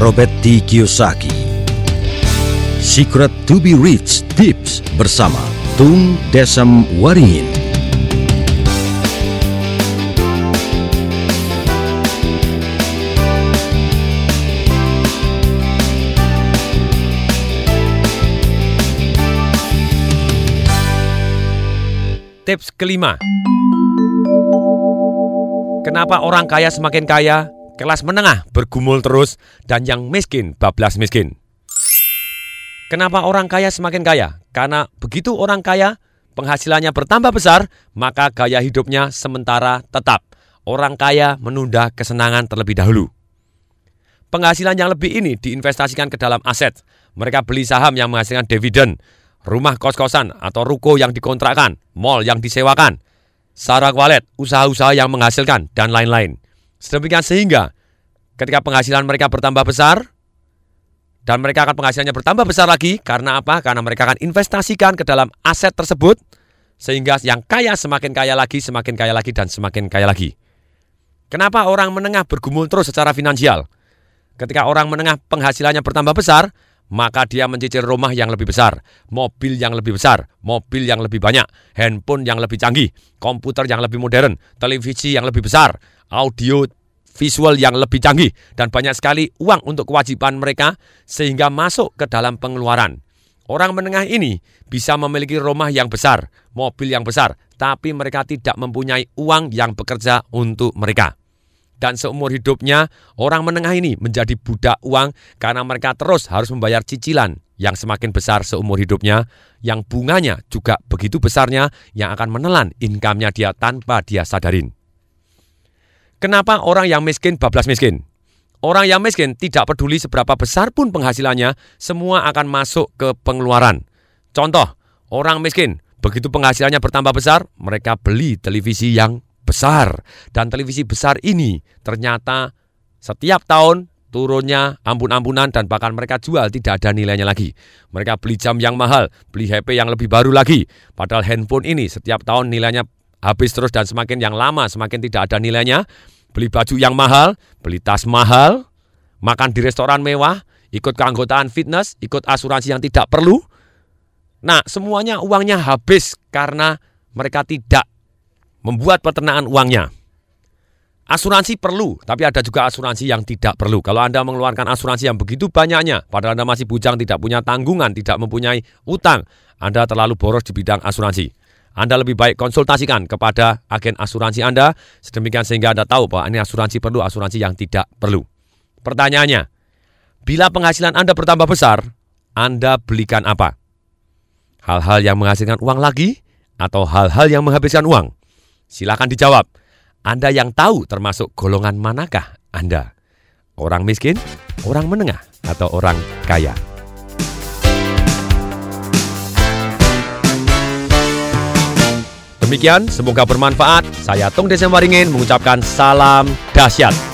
Robert T. Kiyosaki. Secret to be Rich Tips bersama Tung Desem Waringin. Tips kelima. Kenapa orang kaya semakin kaya, kelas menengah bergumul terus, dan yang miskin bablas miskin? Kenapa orang kaya semakin kaya? Karena begitu orang kaya, penghasilannya bertambah besar, maka gaya hidupnya sementara tetap. Orang kaya menunda kesenangan terlebih dahulu. Penghasilan yang lebih ini diinvestasikan ke dalam aset. Mereka beli saham yang menghasilkan dividen, rumah kos-kosan atau ruko yang dikontrakkan, mall yang disewakan, sarak walet, usaha-usaha yang menghasilkan, dan lain-lain. Sedemikian sehingga ketika penghasilan mereka bertambah besar, dan mereka akan penghasilannya bertambah besar lagi, karena apa? Karena mereka akan investasikan ke dalam aset tersebut, sehingga yang kaya semakin kaya lagi, semakin kaya lagi, dan semakin kaya lagi. Kenapa orang menengah bergumul terus secara finansial? Ketika orang menengah penghasilannya bertambah besar, maka dia mencicil rumah yang lebih besar, mobil yang lebih besar, mobil yang lebih banyak, handphone yang lebih canggih, komputer yang lebih modern, televisi yang lebih besar, audio visual yang lebih canggih, dan banyak sekali uang untuk kewajiban mereka sehingga masuk ke dalam pengeluaran. Orang menengah ini bisa memiliki rumah yang besar, mobil yang besar, tapi mereka tidak mempunyai uang yang bekerja untuk mereka dan seumur hidupnya orang menengah ini menjadi budak uang karena mereka terus harus membayar cicilan yang semakin besar seumur hidupnya, yang bunganya juga begitu besarnya yang akan menelan income-nya dia tanpa dia sadarin. Kenapa orang yang miskin bablas miskin? Orang yang miskin tidak peduli seberapa besar pun penghasilannya, semua akan masuk ke pengeluaran. Contoh, orang miskin, begitu penghasilannya bertambah besar, mereka beli televisi yang besar. Dan televisi besar ini ternyata setiap tahun turunnya ampun-ampunan dan bahkan mereka jual tidak ada nilainya lagi. Mereka beli jam yang mahal, beli HP yang lebih baru lagi. Padahal handphone ini setiap tahun nilainya habis terus dan semakin yang lama semakin tidak ada nilainya. Beli baju yang mahal, beli tas mahal, makan di restoran mewah, ikut keanggotaan fitness, ikut asuransi yang tidak perlu. Nah, semuanya uangnya habis karena mereka tidak membuat peternakan uangnya. Asuransi perlu, tapi ada juga asuransi yang tidak perlu. Kalau Anda mengeluarkan asuransi yang begitu banyaknya, padahal Anda masih bujang, tidak punya tanggungan, tidak mempunyai utang, Anda terlalu boros di bidang asuransi. Anda lebih baik konsultasikan kepada agen asuransi Anda, sedemikian sehingga Anda tahu bahwa ini asuransi perlu, asuransi yang tidak perlu. Pertanyaannya, bila penghasilan Anda bertambah besar, Anda belikan apa? Hal-hal yang menghasilkan uang lagi atau hal-hal yang menghabiskan uang? Silakan dijawab. Anda yang tahu termasuk golongan manakah Anda? Orang miskin, orang menengah, atau orang kaya? Demikian, semoga bermanfaat. Saya Tung Desem Waringin mengucapkan salam dahsyat.